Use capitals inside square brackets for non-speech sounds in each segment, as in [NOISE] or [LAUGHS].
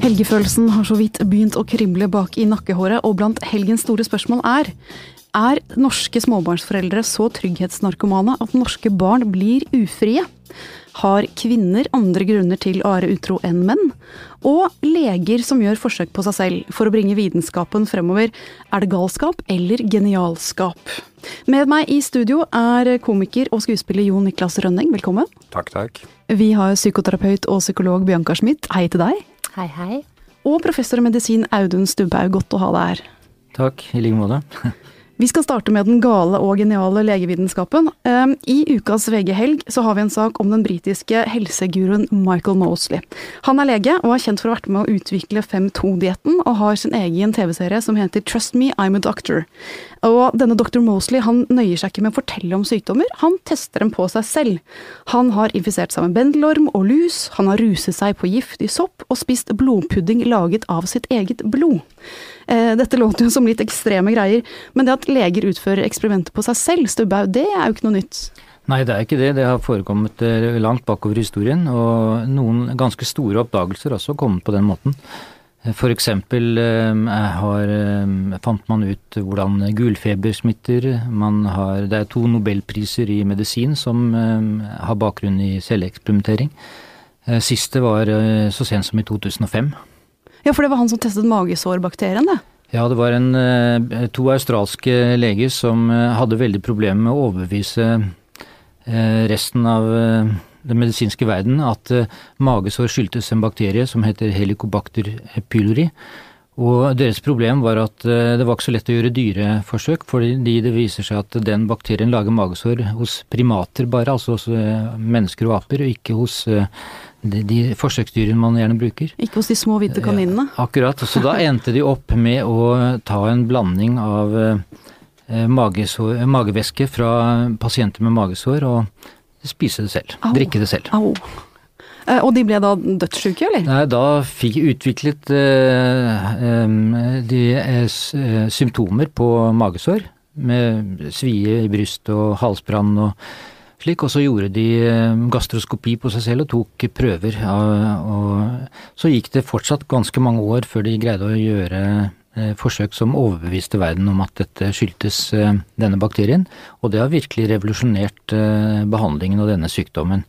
Helgefølelsen har så vidt begynt å krimle bak i nakkehåret, og blant helgens store spørsmål er er norske småbarnsforeldre så trygghetsnarkomane at norske barn blir ufrie? Har kvinner andre grunner til å være utro enn menn? Og leger som gjør forsøk på seg selv for å bringe vitenskapen fremover. Er det galskap eller genialskap? Med meg i studio er komiker og skuespiller Jon Niklas Rønning, velkommen. Takk, takk. Vi har psykoterapeut og psykolog Bianca Schmidt, hei til deg. Hei, hei. Og professor i medisin Audun Stubhaug, godt å ha deg her. Takk, i like måte. Vi skal starte med den gale og geniale legevitenskapen. Ehm, I ukas VG-helg så har vi en sak om den britiske helseguruen Michael Mosley. Han er lege og er kjent for å ha vært med å utvikle 5-2-dietten, og har sin egen TV-serie som heter Trust Me, I'm a Doctor. Og denne dr. Mosley han nøyer seg ikke med å fortelle om sykdommer, han tester dem på seg selv. Han har infisert seg med bendelorm og lus, han har ruset seg på giftig sopp og spist blodpudding laget av sitt eget blod. Eh, dette låter jo som litt ekstreme greier, men det at leger utfører eksperimenter på seg selv, Stubhaug, det er jo ikke noe nytt? Nei, det er ikke det. Det har forekommet eh, langt bakover i historien, og noen ganske store oppdagelser også kommet på den måten. Eh, for eksempel har, fant man ut hvordan gulfeber smitter. Har, det er to nobelpriser i medisin som har bakgrunn i celleeksperimentering. Siste var så sent som i 2005. Ja, for det var han som testet magesårbakterien, det? Ja, det var en, eh, to australske leger som eh, hadde veldig problemer med å overbevise eh, resten av den medisinske verden at magesår skyldtes en bakterie som heter helicobacter pylori. Og deres problem var at det var ikke så lett å gjøre dyreforsøk, fordi det viser seg at den bakterien lager magesår hos primater bare, altså hos mennesker og aper, og ikke hos de, de forsøksdyrene man gjerne bruker. Ikke hos de små hvite kaninene? Ja, akkurat. Så da endte de opp med å ta en blanding av eh, magesår, magevæske fra pasienter med magesår og spise det selv. Au. Drikke det selv. Au. Eh, og de ble da dødssyke, eller? Nei, da fikk utviklet eh, de eh, symptomer på magesår. Med svie i brystet og halsbrann og slik, og så gjorde de eh, gastroskopi på seg selv og tok prøver. Og så gikk det fortsatt ganske mange år før de greide å gjøre eh, forsøk som overbeviste verden om at dette skyldtes eh, denne bakterien. Og det har virkelig revolusjonert behandlingen av denne sykdommen.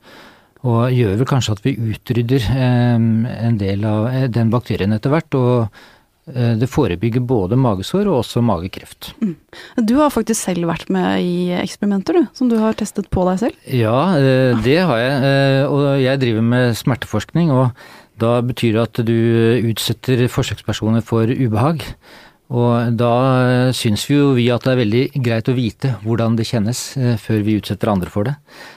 Og gjør vel kanskje at vi utrydder en del av den bakterien etter hvert. og det forebygger både magesår og også magekreft. Mm. Du har faktisk selv vært med i eksperimenter, du, som du har testet på deg selv? Ja, eh, det har jeg. Eh, og jeg driver med smerteforskning, og da betyr det at du utsetter forsøkspersoner for ubehag. Og da syns vi jo vi at det er veldig greit å vite hvordan det kjennes eh, før vi utsetter andre for det.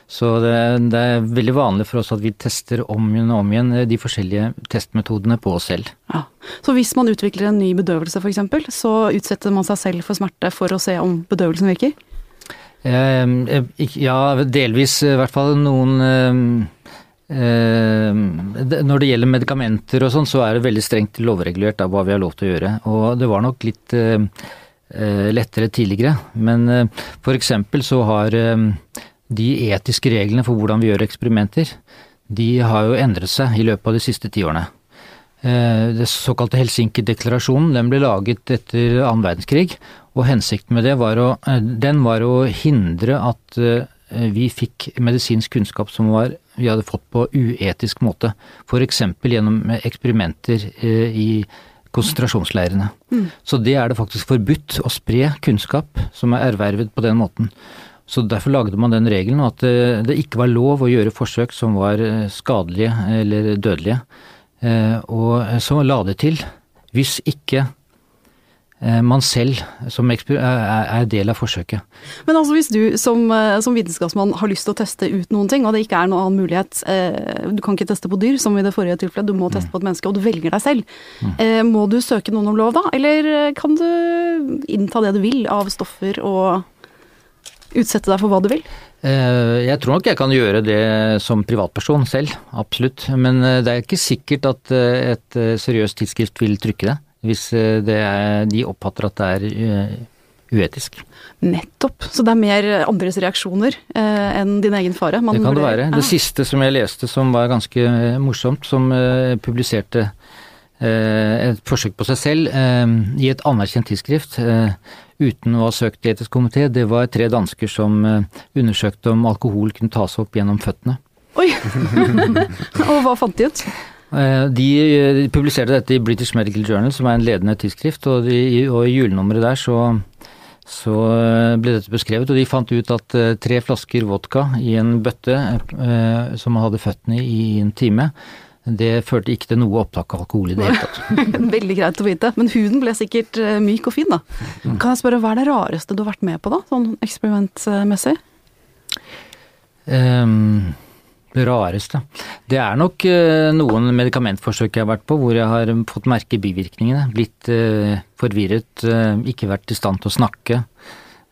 Så det, det, er veldig vanlig for oss at vi tester om igjen og om igjen eh, de forskjellige testmetodene på oss selv. Ja. Så hvis man utvikler en ny bedøvelse f.eks., så utsetter man seg selv for smerte for å se om bedøvelsen virker? Eh, ja, delvis i hvert fall. Noen Eh, når det gjelder medikamenter og sånn, så er det veldig strengt lovregulert av hva vi har lov til å gjøre. Og det var nok litt eh, eh, lettere tidligere. Men eksempel så har de etiske reglene for hvordan vi gjør eksperimenter, de har jo endret seg i løpet av de siste tiårene. Det såkalte Helsinki-deklarasjonen den ble laget etter annen verdenskrig, og hensikten med det var å, den var å hindre at vi fikk medisinsk kunnskap som var vi hadde fått på uetisk måte. F.eks. gjennom eksperimenter eh, i konsentrasjonsleirene. Mm. Så det er det faktisk forbudt å spre kunnskap som er ervervet på den måten. Så derfor lagde man den regelen at eh, det ikke var lov å gjøre forsøk som var eh, skadelige eller dødelige. Og så la det til hvis ikke man selv som er del av forsøket. Men altså hvis du som, eh, som, vitenskapsmann har lyst til å teste ut noen ting, og det ikke er noen annen mulighet, eh, du kan ikke teste på dyr som i det forrige tilfellet, du må teste på et menneske, og du velger deg selv. Mm. Må du søke noen om lov da, eller kan du innta det du vil av stoffer og utsette deg for hva du vil? Jeg tror nok jeg kan gjøre det som privatperson selv, absolutt. Men det er ikke sikkert at et seriøst tidsskrift vil trykke det hvis eh, er, de oppfatter at det er eh, uetisk. Nettopp. Så det er mer andres reaksjoner eh, enn din egen fare? Man det kan det være. Det siste som jeg leste som var ganske morsomt, som eh, publiserte et forsøk på seg selv i et anerkjent tidsskrift uten å ha søkt etisk komité. Det var tre dansker som undersøkte om alkohol kunne tas opp gjennom føttene. Oi! [LAUGHS] Og hva fant de ut? De publiserte dette i British Medical Journal, som er en ledende tidsskrift, og, de, og i julenummeret der så så eh, ble dette beskrevet, og de fant ut at eh, tre flasker vodka i en bøtte som man hadde føttene i en time, det førte ikke til noe opptak av alkohol i det hele tatt. [LAUGHS] Veldig greit å vite, men huden ble sikkert myk og fin da. Mm. Kan jeg spørre, hva er det rareste du har vært med på da, sånn eksperimentmessig? Um, det rareste. Det er nok uh, noen medikamentforsøk jeg har vært på hvor jeg har fått merke bivirkningene. Blitt uh, forvirret, uh, ikke vært i stand til å snakke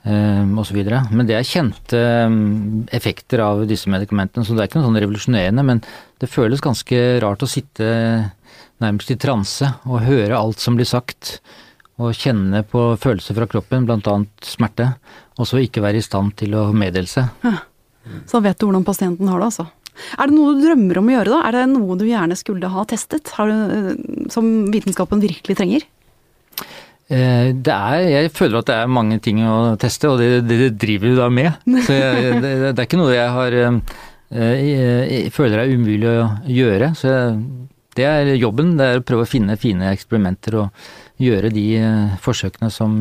osv. Men det er kjente effekter av disse medikamentene, så det er ikke noe sånn revolusjonerende. Men det føles ganske rart å sitte nærmest i transe og høre alt som blir sagt. Og kjenne på følelser fra kroppen, bl.a. smerte. Og så ikke være i stand til å meddele seg. Så vet du hvordan pasienten har det, altså? Er det noe du drømmer om å gjøre, da? Er det noe du gjerne skulle ha testet? Du, eh, som vitenskapen virkelig trenger? Eh, det er, jeg føler at det er mange ting å teste, og det, det driver vi da med. [LAUGHS] Så jeg, det, det, er ikke noe jeg har jeg, eh, jeg føler er umulig å gjøre. Så det er jobben. Det er å prøve å finne fine eksperimenter og gjøre de forsøkene som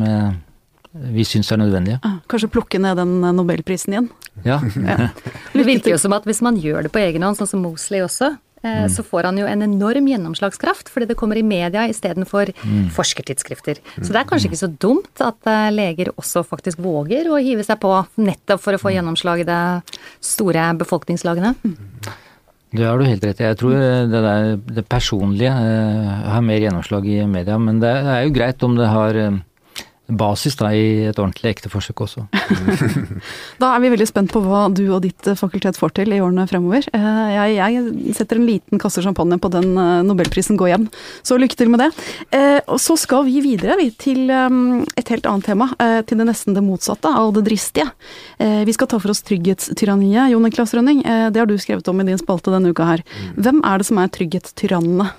vi syns er nødvendige. Ah, kanskje plukke ned den nobelprisen igjen? Ja. [LAUGHS] ja. Det virker jo som at hvis man gjør det på egen hånd, sånn som Mosley også, eh, mm. så får han jo en enorm gjennomslagskraft, fordi det kommer i media istedenfor mm. forskertidsskrifter. Så det er kanskje ikke så dumt at eh, leger også faktisk våger å hive seg på nettopp for å få gjennomslag i det store befolkningslagene. Det har du helt rett i. Jeg tror det, der, det personlige har mer gjennomslag i media. Men det er jo greit om det har basis da, i et ordentlig ekte forsøk også. [LAUGHS] [LAUGHS] da er vi veldig spent på hva du og ditt fakultet får til i årene fremover. Eh, jeg, jeg setter en liten kasse champagne på den eh, nobelprisen går hjem, så lykke til med det. Eh, og så skal vi videre vi, til et helt annet tema, til det nesten det motsatte av det dristige. Vi skal ta for oss trygghetstyranniet, Jon Niklas Rønning. Det har du skrevet om i din spalte denne uka her. Mm. Hvem er det som er trygghetstyrannene?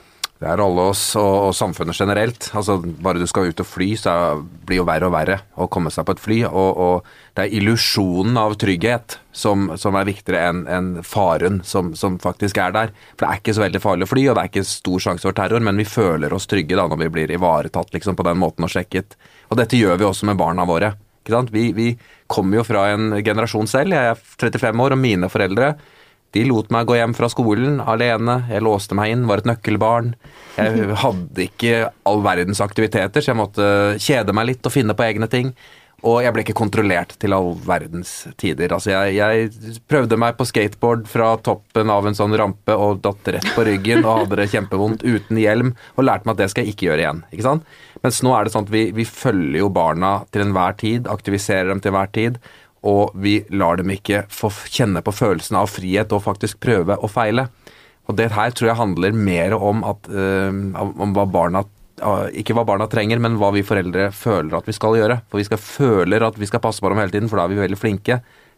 Det er alle oss og, og, samfunnet generelt. Altså, bare du skal ut og fly, så blir jo verre og verre å komme seg på et fly. Og, og det er illusjonen av trygghet som, som er viktigere enn en faren som, som, faktisk er der. For det er ikke så veldig farlig å fly, og det er ikke stor sjanse for terror, men vi føler oss trygge da når vi blir ivaretatt liksom, på den måten og sjekket. Og dette gjør vi også med barna våre. Vi, vi kommer jo fra en generasjon selv, jeg er 35 år, og mine foreldre de lot meg gå hjem fra skolen alene, jeg låste meg inn, var et nøkkelbarn. Jeg hadde ikke all verdens aktiviteter, så jeg måtte kjede meg litt og finne på egne ting. Og jeg ble ikke kontrollert til all verdens tider. Altså, jeg, jeg prøvde meg på skateboard fra toppen av en sånn rampe og datt rett på ryggen og hadde det kjempevondt uten hjelm, og lærte meg at det skal jeg ikke gjøre igjen. ikke sant? Mens nå er det sånn at vi, vi følger jo barna til enhver tid, aktiviserer dem til enhver tid og vi lar dem ikke få kjenne på følelsen av frihet og faktisk prøve å feile. Og det her tror jeg handler mer om, at, uh, om hva barna ikke hva barna trenger, men hva vi foreldre føler at vi skal gjøre. For vi skal føler at vi skal passe på dem hele tiden, for da er vi veldig flinke.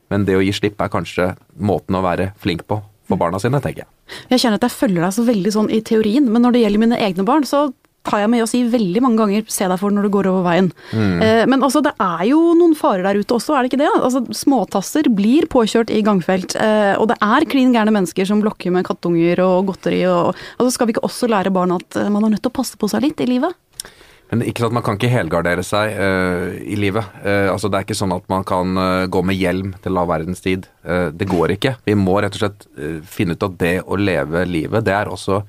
Men det å gi slipp er kanskje måten å være flink på for barna sine, tenker jeg. Jeg kjenner at jeg følger deg så veldig sånn i teorien, men når det gjelder mine egne barn, så har jeg med å si veldig mange ganger 'se deg for når du går over veien'. Mm. Eh, men altså, det er jo noen farer der ute også, er det ikke det? Altså, Småtasser blir påkjørt i gangfelt, eh, og det er klin gærne mennesker som blokker med kattunger og godteri. Og, altså, skal vi ikke også lære barn at eh, man er nødt til å passe på seg litt i livet? Men ikke sant, Man kan ikke helgardere seg uh, i livet. Uh, altså Det er ikke sånn at man kan uh, gå med hjelm til lav verdenstid. det går ikke. Vi må rett og slett finne ut at det å leve livet, det er også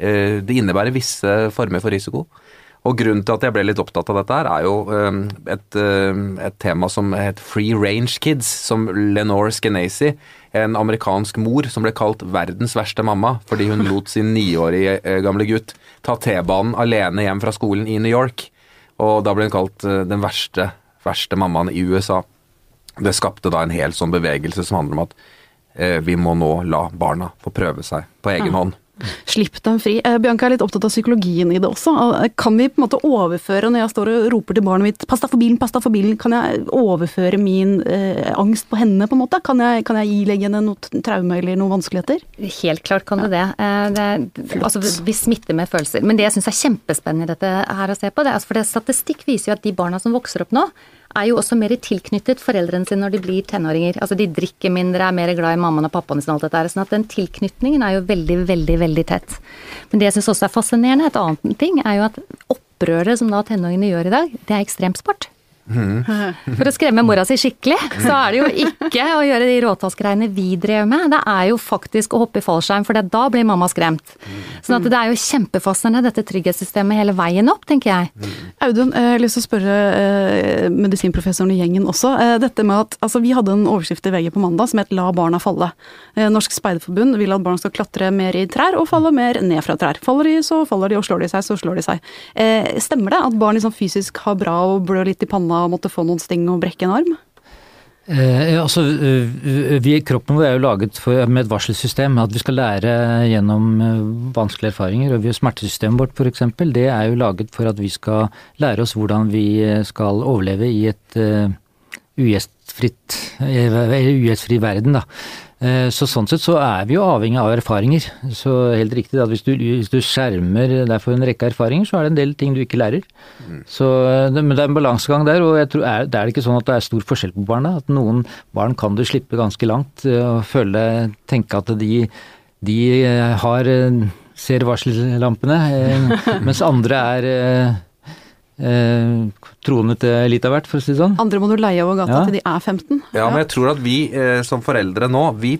det innebærer visse former for risiko. Og Grunnen til at jeg ble litt opptatt av dette, her er jo eh, et, eh, et tema som het Free Range Kids, som Lenore Skenazy, en amerikansk mor som ble kalt verdens verste mamma fordi hun lot sin niårige gamle gutt ta T-banen alene hjem fra skolen i New York. Og da ble hun kalt den verste, verste mammaen i USA. Det skapte da en hel sånn bevegelse som handler om at vi må nå la barna få prøve seg på egen hånd. Slipp dem fri. Eh, Bianca er litt opptatt av psykologien i det også. Eh, Kan vi på en måte overføre, når jeg står og roper til barnet mitt 'pass deg for bilen, pass deg for bilen', kan jeg overføre min eh, angst på henne, på en måte? Kan jeg, kan jeg ilegge henne noe traume eller noen vanskeligheter? Helt klart kan du det. Eh, det altså, vi smitter med følelser. Men det jeg syns er kjempespennende i dette her å se på, det er altså for det statistikk viser jo at de barna som vokser opp nå, er jo også mer tilknyttet foreldrene sine når de blir tenåringer. Altså de drikker mindre, er mer glad i mammaen og pappaen sin og alt dette her. Sånn at den tilknytningen er jo veldig, veldig, veldig tett. Men det jeg syns også er fascinerende, et annet ting, er jo at opprøret som da tenåringene gjør i dag, det er ekstremsport. [LAUGHS] For å skremme mora si skikkelig, så er det jo ikke å gjøre de råtassgreiene vi drev med. Det er jo faktisk å hoppe i fallskjerm, for da blir mamma skremt. Sånn at det er jo kjempefascinerende dette trygghetssystemet hele veien opp, tenker jeg. Audun, jeg har lyst til å spørre eh, medisinprofessoren i gjengen også. Eh, dette med at, altså Vi hadde en overskrift i VG på mandag som het 'La barna falle'. Eh, Norsk Speiderforbund vil at barn skal klatre mer i trær og falle mer ned fra trær. Faller de, så faller de, og slår de seg, så slår de seg. Stemmer det at barn liksom fysisk har bra og blør litt i panna og måtte få noen sting og brekke en arm? Eh, altså, eh, vi, kroppen vår er jo laget for, med et varselsystem, at vi skal lære gjennom eh, vanskelige erfaringer. og Smertesystemet vårt f.eks., det er jo laget for at vi skal lære oss hvordan vi eh, skal overleve i et uh, ugjestfri verden. da. Eh, Så sånn sett så er vi jo avhengig av erfaringer. Så helt riktig at hvis du, hvis du skjermer deg for en rekke erfaringer, så er det en del ting du ikke lærer. Så, eh, men det er en balansegang der, og jeg tror er, det er ikke sånn at det er stor forskjell på barna. At noen barn kan du slippe ganske langt eh, og føle, tenke at de, de har ser varsellampene, [LAUGHS] mens andre er eh, troende til litt av hvert, for å si det sånn. Andre må du leie over gata Ja. til de er 15. Ja, men jeg tror at vi eh, som foreldre nå, vi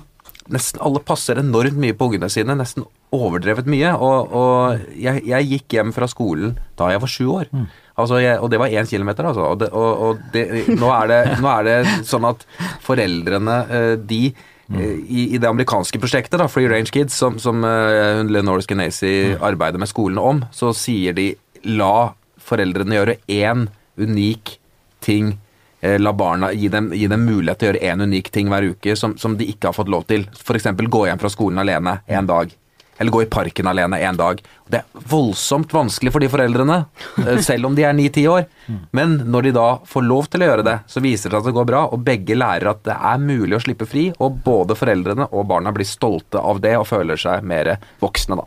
nesten alle passer enormt mye på ungene sine. Nesten overdrevet mye. Og, og jeg, jeg gikk hjem fra skolen da jeg var sju år. Altså jeg, og det var én kilometer, altså. Og, det, og, og det, nå, er det, nå er det sånn at foreldrene, eh, de eh, i, I det amerikanske prosjektet, da, Free Range Kids, som, som eh, Lenore Skenazy arbeider med skolene om, så sier de la foreldrene gjøre én unik ting eh, la barna, gi dem, gi dem mulighet til å gjøre én unik ting hver uke som, som de ikke har fått lov til. F.eks. gå hjem fra skolen alene en dag. Eller gå i parken alene en dag. Det er voldsomt vanskelig for de foreldrene, eh, selv om de er ni-ti år. Men når de da får lov til å gjøre det, så viser det seg at det går bra, og begge lærer at det er mulig å slippe fri, og både foreldrene og barna blir stolte av det og føler seg mer voksne, da.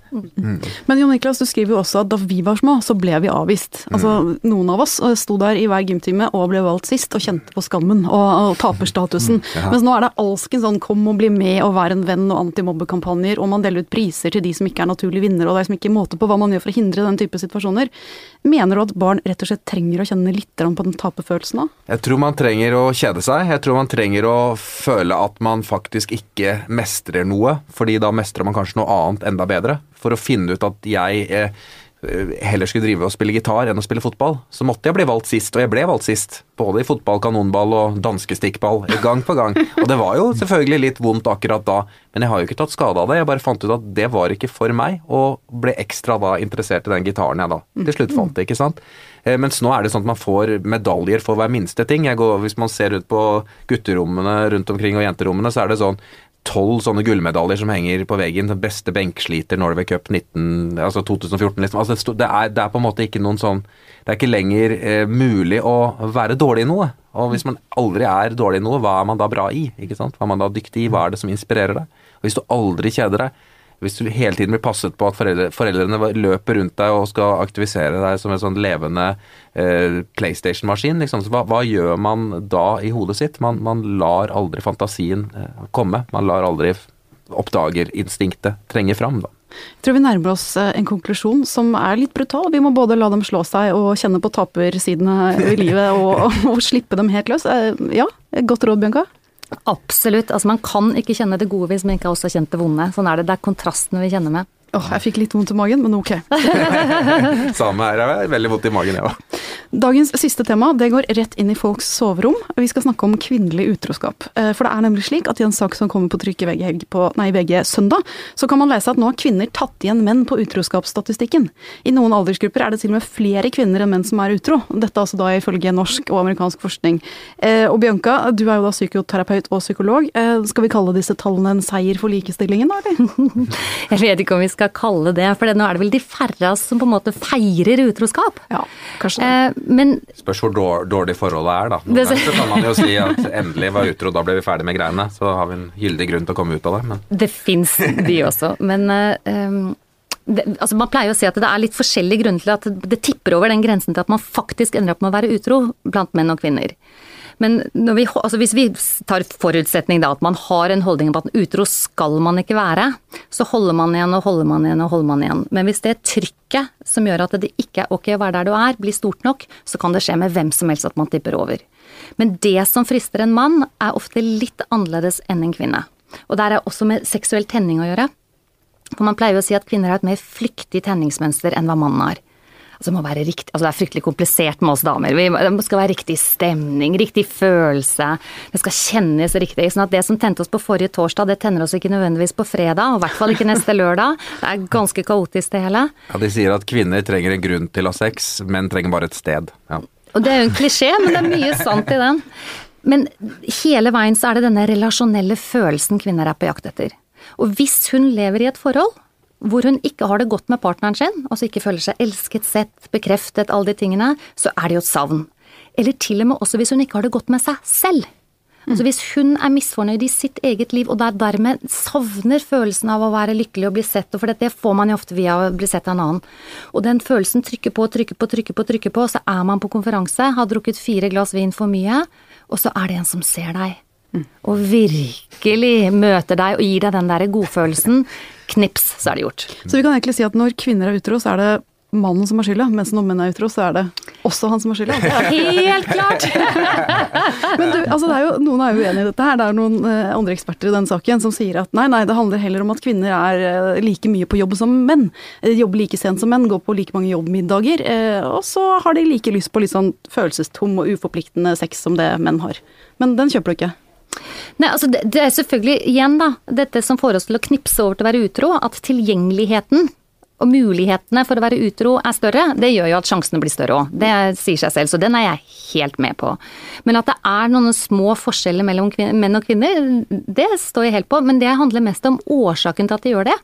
Men Jon Niklas, du skriver jo også at da vi var små, så ble vi avvist. Altså, Noen av oss eh, sto der i hver gymtime og ble valgt sist, og kjente på skammen og, og taperstatusen. Mens nå er det alskens sånn kom og bli med og vær en venn og antimobbekampanjer, og man deler ut priser til de som ikke er naturlige vinnere, og de som ikke ikke måte på hva man gjør for å hindre den type situasjoner. Mener du at barn rett og slett trenger å kjenne litt på den taperfølelsen da? Jeg tror man trenger å kjede seg. Jeg tror man trenger å føle at man faktisk ikke mestrer noe, fordi da mestrer man kanskje noe annet enda bedre. For å finne ut at jeg eh, heller skulle drive og spille gitar enn å spille fotball, så måtte jeg bli valgt sist, og jeg ble valgt sist. Både i fotball, kanonball og danskestikkball, gang på gang. Og det var jo selvfølgelig litt vondt akkurat da, men jeg har jo ikke tatt skade av det. Jeg bare fant ut at det var ikke for meg, og ble ekstra da interessert i den gitaren jeg da til slutt fant, ikke sant. Eh, Mens nå er det sånn at man får medaljer for hver minste ting. Går, hvis man ser ut på gutterommene rundt omkring og jenterommene, så er det sånn tolv sånne gullmedaljer som henger på veggen. Den beste benksliter Norway Cup 19, altså 2014. Liksom. Altså det, er, det er på en måte ikke noen sånn Det er ikke lenger eh, mulig å være dårlig i noe. Og hvis man aldri er dårlig i noe, hva er man da bra i? ikke sant? Hva er man da dyktig i? Hva er det som inspirerer deg? Og hvis du aldri kjeder deg, hvis du hele tiden blir passet på at foreldre, foreldrene løper rundt deg og skal aktivisere deg som en sånn levende eh, PlayStation-maskin, liksom, hva, hva gjør man da i hodet sitt? Man, man lar aldri fantasien eh, komme. Man lar aldri oppdagerinstinktet trenge fram, da. Jeg tror vi nærmer oss eh, en konklusjon som er litt brutal. Vi må både la dem slå seg og kjenne på tapersidene i livet, og, [LAUGHS] og slippe dem helt løs. Eh, Ja, godt råd, Bianca. Absolutt. Altså Man kan ikke kjenne det gode hvis man ikke også har kjent det vonde. Sånn er det. Det er kontrastene vi kjenner med. Åh, jeg fikk litt vondt i magen, men ok. [LAUGHS] Samme her. Jeg veldig vondt i magen, jeg òg. Dagens siste tema det går rett inn i folks soverom. Vi skal snakke om kvinnelig utroskap. Eh, for det er nemlig slik at i en sak som kommer på trykk i VG, på, nei, VG søndag, så kan man lese at nå har kvinner tatt igjen menn på utroskapsstatistikken. I noen aldersgrupper er det til og med flere kvinner enn menn som er utro. Dette altså da ifølge norsk og amerikansk forskning. Eh, og Bianca, du er jo da psykoterapeut og psykolog. Eh, skal vi kalle disse tallene en seier for likestillingen, da, eller? [LAUGHS] Jeg vet ikke om vi skal kalle det, for nå er det vel de færre som på en måte feirer utroskap. Ja, kanskje det. Men Spørs hvor dårlig forholdet er, da. Noen ganger så kan man jo si at endelig var utro, da ble vi ferdig med greiene. Så har vi en gyldig grunn til å komme ut av det. Men. Det fins de også. Men eh, det, altså man pleier å si at det er litt forskjellige grunner til at det tipper over den grensen til at man faktisk ender opp med å være utro blant menn og kvinner. Men vi, altså hvis vi tar forutsetning da, at man har en holdning på at utro skal man ikke være, så holder man igjen og holder man igjen og holder man igjen. Men hvis det trykket som gjør at det ikke er ok å være der du er, blir stort nok, så kan det skje med hvem som helst at man tipper over. Men det som frister en mann, er ofte litt annerledes enn en kvinne. Og der er også med seksuell tenning å gjøre. For man pleier jo å si at kvinner har et mer flyktig tenningsmønster enn hva mannen har. Det må være riktig, altså det er fryktelig komplisert med oss damer. Det skal være riktig stemning, riktig følelse. Det skal kjennes riktig. sånn at Det som tente oss på forrige torsdag, det tenner oss ikke nødvendigvis på fredag, og i hvert fall ikke neste lørdag. Det er ganske kaotisk, det hele. Ja, De sier at kvinner trenger en grunn til å ha sex, menn trenger bare et sted. Ja. Og det er jo en klisjé, men det er mye sant i den. Men hele veien så er det denne relasjonelle følelsen kvinner er på jakt etter. Og hvis hun lever i et forhold hvor hun ikke har det godt med partneren sin, altså ikke føler seg elsket, sett, bekreftet, alle de tingene, så er det jo et savn. Eller til og med også hvis hun ikke har det godt med seg selv. Altså Hvis hun er misfornøyd i sitt eget liv og der dermed savner følelsen av å være lykkelig og bli sett, for det får man jo ofte via å bli sett av en annen, og den følelsen trykker på, trykker på, trykker på, trykker på, så er man på konferanse, har drukket fire glass vin for mye, og så er det en som ser deg. Og virkelig møter deg og gir deg den der godfølelsen. Knips, så er det gjort. Så vi kan egentlig si at når kvinner er utro, så er det mannen som har skylda, mens når menn er utro, så er det også han som har skylda. [LAUGHS] Helt klart! [LAUGHS] Men du, altså det er jo, noen er jo uenig i dette her. Det er noen uh, andre eksperter i den saken som sier at nei, nei, det handler heller om at kvinner er uh, like mye på jobb som menn. De jobber like sent som menn, går på like mange jobbmiddager. Og så har de like lyst på litt sånn følelsestom og uforpliktende sex som det menn har. Men den kjøper du ikke. Nei, altså det, det, er selvfølgelig igjen da, dette som får oss til å knipse over til å være utro, at tilgjengeligheten og mulighetene for å være utro er større, det gjør jo at sjansene blir større òg. Det sier seg selv, så den er jeg helt med på. Men at det er noen små forskjeller mellom menn og kvinner, det står jeg helt på. Men det handler mest om årsaken til at de gjør det.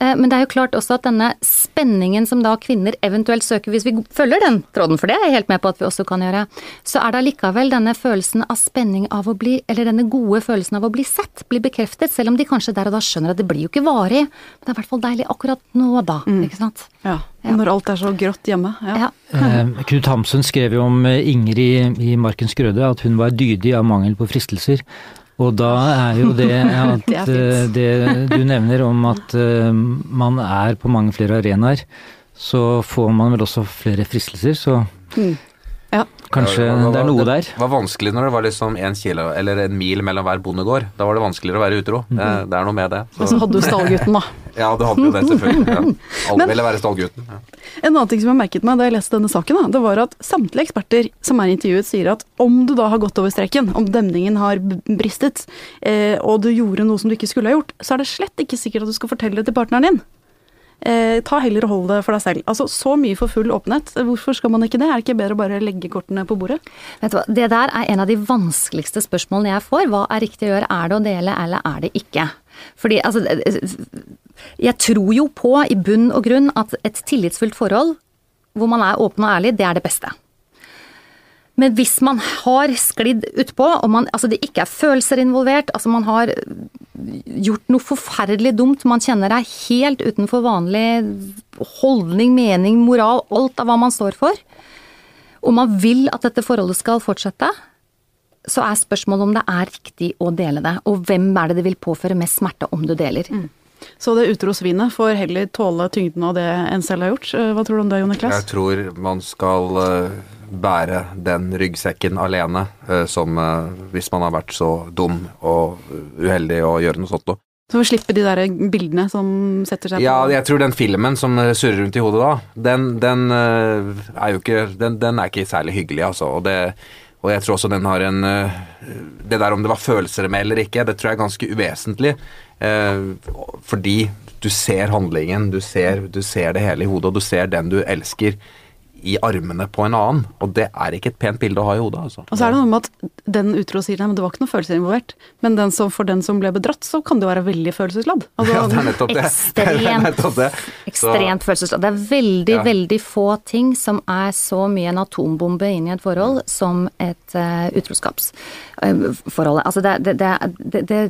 Eh, men det er jo klart også at denne spenningen som da kvinner eventuelt søker, hvis vi følger den tråden, for det er jeg helt med på at vi også kan gjøre, så er det allikevel denne følelsen av spenning av å bli, eller denne gode følelsen av å bli sett, bli bekreftet, selv om de kanskje der og da skjønner at det blir jo ikke varig, men det er i hvert fall deilig akkurat nå da, mm. ikke sant. Ja. ja. Når alt er så grått hjemme. Ja. ja. Eh, Knut Hamsun skrev jo om Ingrid i, i Markens Grøde at hun var dydig av mangel på fristelser. Og da er jo det [LAUGHS] at det, eh, det, du nevner om at uh, man er på mange flere arenaer, så får man vel også flere fristelser, så mm. Kanskje ja, det, var, det, er noe der. Det var vanskelig når det var liksom en kilo eller en mil mellom hver bondegård. Da var det vanskeligere å være utro. Mm. Det, det, er noe med det. Så. Og så hadde du stallgutten, da. [LAUGHS] ja, du hadde jo det, selvfølgelig. Ja. [LAUGHS] Alle ville være stallgutten. Ja. En annen ting som jeg merket meg da jeg leste denne saken, da, det var at samtlige eksperter som er intervjuet, sier at om du da har gått over streken, om demningen har bristet, eh, og du gjorde noe som du ikke skulle ha gjort, så er det slett ikke sikkert at du skal fortelle det til partneren din. Eh, ta heller og hold det for deg selv. Altså, Så mye for full åpenhet. Hvorfor skal man ikke det? Er det ikke bedre å bare legge kortene på bordet? Vet du hva, Det der er en av de vanskeligste spørsmålene jeg får. Hva er riktig å gjøre? Er det å dele, eller er det ikke? Fordi altså Jeg tror jo på, i bunn og grunn, at et tillitsfullt forhold hvor man er åpen og ærlig, det er det beste. Men hvis man har sklidd utpå, og man, altså det ikke er følelser involvert, altså man har gjort noe forferdelig dumt, man kjenner deg helt utenfor vanlig holdning, mening, moral, alt av hva man står for, og man vil at dette forholdet skal fortsette, så er spørsmålet om det er riktig å dele det, og hvem er det det vil påføre mest smerte om du deler. Mm. Så det utro svinet får heller tåle tyngden av det en selv har gjort. Hva tror du om det, Jon Niklas? Jeg tror man skal eh, bære den ryggsekken alene, eh, som hvis man har vært så dum og uheldig å gjøre noe sånt noe. Så får slippe de der bildene som setter seg Ja, jeg tror den filmen som eh, surrer rundt i hodet da, den, den eh, er jo ikke den, den er ikke særlig hyggelig, altså. Og, det, og jeg tror også den har en eh, Det der om det var følelser med eller ikke, det tror jeg er ganske uvesentlig. eh, fordi du ser handlingen, du ser, du ser det hele i hodet, og du ser den du elsker i armene på en annen. Og det er ikke et pent bilde å ha i hodet, altså. Og så er det noe med at den utro sier nei, men det var ikke noen følelser involvert. Men den som, for den som ble bedratt, så kan det jo være veldig følelsesladd. Altså, [LAUGHS] Ja, det er nettopp det. [LAUGHS] Det Ekstremt. det. Ekstremt følelsesladd. Det er veldig, Ja. veldig få ting som er så mye en atombombe inn i et forhold som et uh, utroskapsforhold. altså det, det, det, det,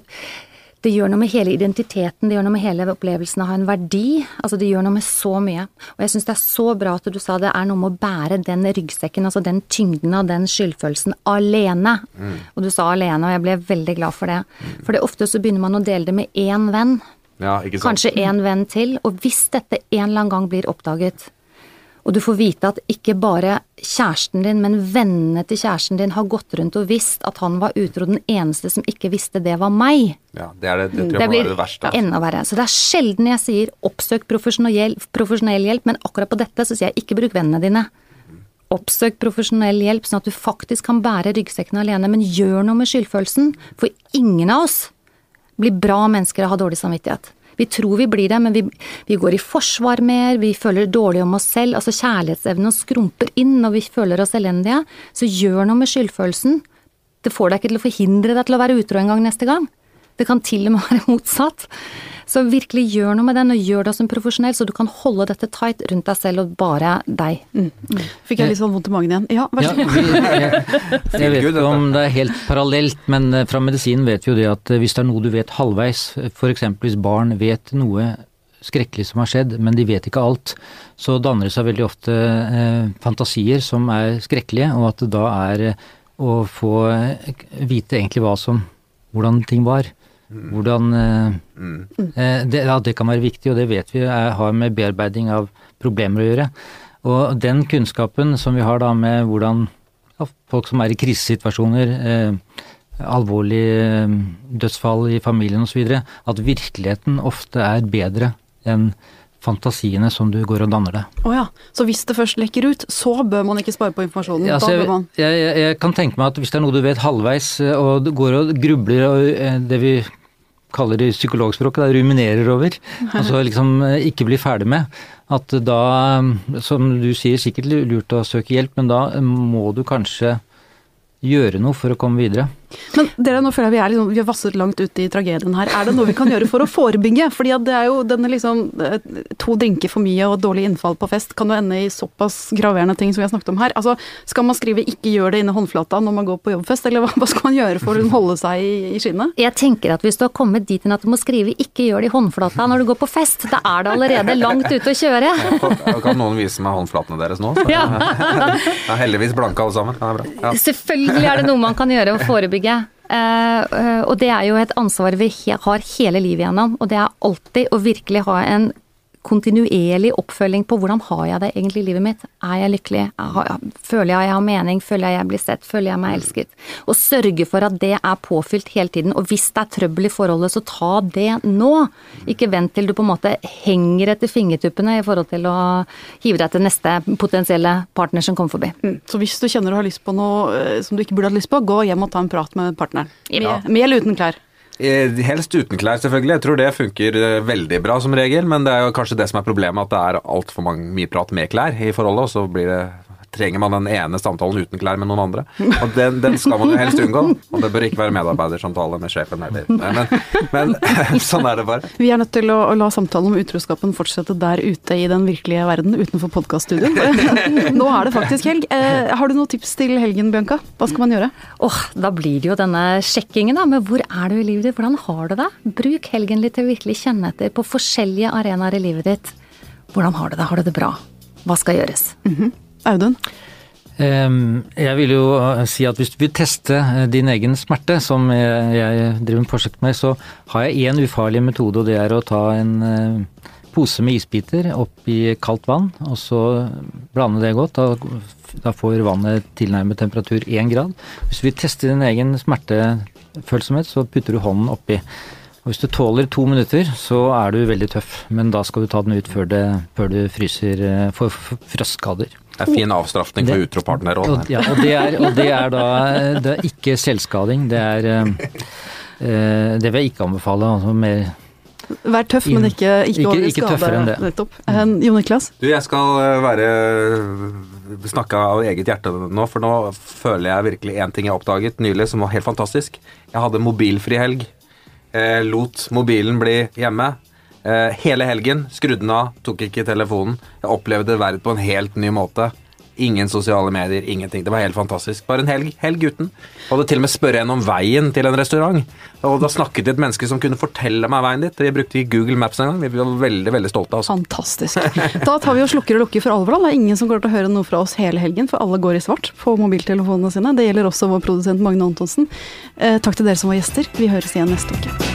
det gjør noe med hele identiteten, det gjør noe med hele opplevelsen av å ha en verdi. Altså det gjør noe med så mye. Og jeg syns det er så bra at du sa det er noe med å bære den ryggsekken, altså den tyngden av den skyldfølelsen, alene. Og du sa alene, og jeg ble veldig glad for det. For det ofte så begynner man å dele det med én venn. Ja, ikke sant? Kanskje en venn til. Og hvis dette en eller annen gang blir oppdaget, og du får vite at ikke bare kjæresten din, men vennene til kjæresten din har gått rundt og visst at han var utro, den eneste som ikke visste det var meg. Ja, det, er det, det tror jeg må blir det verste. altså. enda verre. Så det er sjelden jeg sier oppsøk profesjonell hjelp, profesjonell hjelp, men akkurat på dette så sier jeg ikke bruk vennene dine. Oppsøk profesjonell hjelp, sånn at du faktisk kan bære ryggsekken alene, men gjør noe med skyldfølelsen. For ingen av oss blir bra mennesker av å ha dårlig samvittighet. Vi tror vi blir det, men vi, vi går i forsvar mer, vi føler dårlig om oss selv. Altså kjærlighetsevnen skrumper inn når vi føler oss elendige. Så gjør noe med skyldfølelsen. Det får deg ikke til å forhindre deg til å være utro en gang neste gang. Det kan til og med [LAUGHS] være motsatt. Så virkelig gjør noe med den, og gjør det som profesjonell, så du kan holde dette tight rundt deg selv og bare deg. Fikk jeg litt sånn vondt i magen igjen. Ja, vær så god. jeg, jeg vet ikke om det er helt parallelt, men eh, fra medisinen vet vi jo det at eh, hvis det er noe du vet halvveis, f.eks. hvis barn vet noe skrekkelig som har skjedd, men de vet ikke alt, så danner det seg veldig ofte eh, fantasier som er skrekkelige, og at det da er eh, å få vite egentlig hva som hvordan ting var. Hvordan eh, eh, det, ja, det kan være viktig, og det vet vi er, har med bearbeiding av problemer å gjøre. Og den kunnskapen som vi har da med hvordan ja, folk som er i krisesituasjoner, eh, alvorlige eh, dødsfall i familien osv., at virkeligheten ofte er bedre enn fantasiene som du går og danner deg. Å ja. Så hvis det først lekker ut, så bør man ikke spare på informasjonen. Ja, altså, da jeg, bør man jeg, jeg, jeg kan tenke meg at hvis det er noe du vet halvveis, og du går og grubler og det vi kaller i psykologspråket, da, ruminerer over, [LAUGHS] altså liksom eh, ikke blir ferdig med, at da, eh, som du sier, sikkert lurt å søke hjelp, men da må du kanskje gjøre noe for å komme videre. Men dere, nå føler jeg vi er liksom, vi har vasset langt ut i tragedien her. Er det noe vi kan gjøre for å forebygge? Fordi at det er jo denne liksom eh, To drinker for mye og dårlig innfall på fest kan jo ende i såpass graverende ting som vi har snakket om her. Altså, Skal man skrive 'ikke gjør det' inni håndflata når man går på jobbfest, eller hva, skal man gjøre for å holde seg i, i skinnet? Jeg tenker at hvis du har kommet dit hen at du må skrive 'ikke gjør det i håndflata' når du går på fest, da er det allerede langt ute å kjøre. Kan, kan noen vise meg håndflatene deres nå? Så, Ja. ja, heldigvis blanke alle sammen. Ja, det er bra. Ja. Selvfølgelig er det noe man kan gjøre å forebygge. Eh, eh, og det er jo et ansvar vi har hele livet igjennom. Og det er alltid å virkelig ha en kontinuerlig oppfølging på hvordan har jeg det egentlig i livet mitt. Er jeg lykkelig? Føler jeg jeg har mening? Føler jeg jeg blir sett? Føler jeg meg elsket? Og sørge for at det er påfylt hele tiden. Og hvis det er trøbbel i forholdet, så ta det nå. Ikke vent til du på en måte henger etter fingertuppene i forhold til å hive deg til neste potensielle partner som kommer forbi. Mm. Så hvis du kjenner du har lyst på noe eh, som du ikke burde hatt lyst på, gå hjem og ta en prat med partneren. Ja. Med eller uten klær. Eh, Helst uten klær, selvfølgelig. Jeg tror det funker eh, veldig bra som regel. Men det er jo kanskje det som er problemet, at det er altfor mye prat med klær i forholdet. Og så blir det, trenger man den ene samtalen uten klær med noen andre. Og den, den skal man jo helst unngå. Og det bør ikke være medarbeidersamtale med sjefen heller. Men, men [LAUGHS] sånn er det bare. Vi er nødt til å, å la samtalen om utroskapen fortsette der ute i den virkelige verden, utenfor podkaststudioet. [LAUGHS] Nå er det faktisk helg. Eh, har du noen tips til helgen, Bianca? Hva skal man gjøre? Åh, da blir det jo denne sjekkingen da, med hvor er du i livet ditt, hvordan har du det? Bruk helgen litt til å virkelig kjenne etter på forskjellige arenaer i livet ditt. Hvordan har du det? Har du det bra? Hva skal gjøres? Audun? Jeg vil jo eh, si at hvis du vil teste eh, din egen smerte, som jeg jeg driver med prosjekt med, så har jeg én ufarlig metode, og det er å ta en eh, pose med isbiter opp i kaldt vann, og så blande det godt. Da, får vannet tilnærmet temperatur én grad. Hvis du vil teste din egen smertefølsomhet, så putter du hånden oppi. Og hvis du tåler to minutter, så er du veldig tøff. Men da skal du ta den ut før, det, før du fryser får frostskader. Det er fin avstraffing for utropartner òg. Ja, og det, er, og det er da det er ikke selvskading. Det er eh, Det vil jeg ikke anbefale. Altså mer Vær tøff, men ikke, ikke, ikke, ikke tøffere enn det. Nettopp. Mm. Jon Niklas? Du, jeg skal være snakke av eget hjerte nå, for nå føler jeg virkelig én ting jeg oppdaget nylig som var helt fantastisk. Jeg hadde mobilfri helg. Eh, lot mobilen bli hjemme. Eh, hele helgen skrudde den av, tok ikke telefonen. Jeg opplevde verden på en helt ny måte. Ingen sosiale medier, ingenting. Det var helt fantastisk. Bare en helg. Helg uten. Jeg hadde til og med spørre en om veien til en restaurant. Og da snakket et menneske som kunne fortelle meg veien dit. Vi brukte Google Maps en gang. Vi var veldig veldig stolte av oss. Fantastisk. Da tar vi og slukker og lukker for alvor. Det er ingen som kommer til å høre noe fra oss hele helgen, for alle går i svart på mobiltelefonene sine. Det gjelder også vår produsent Magne Antonsen. Eh, takk til dere som var gjester. Vi høres igjen neste uke.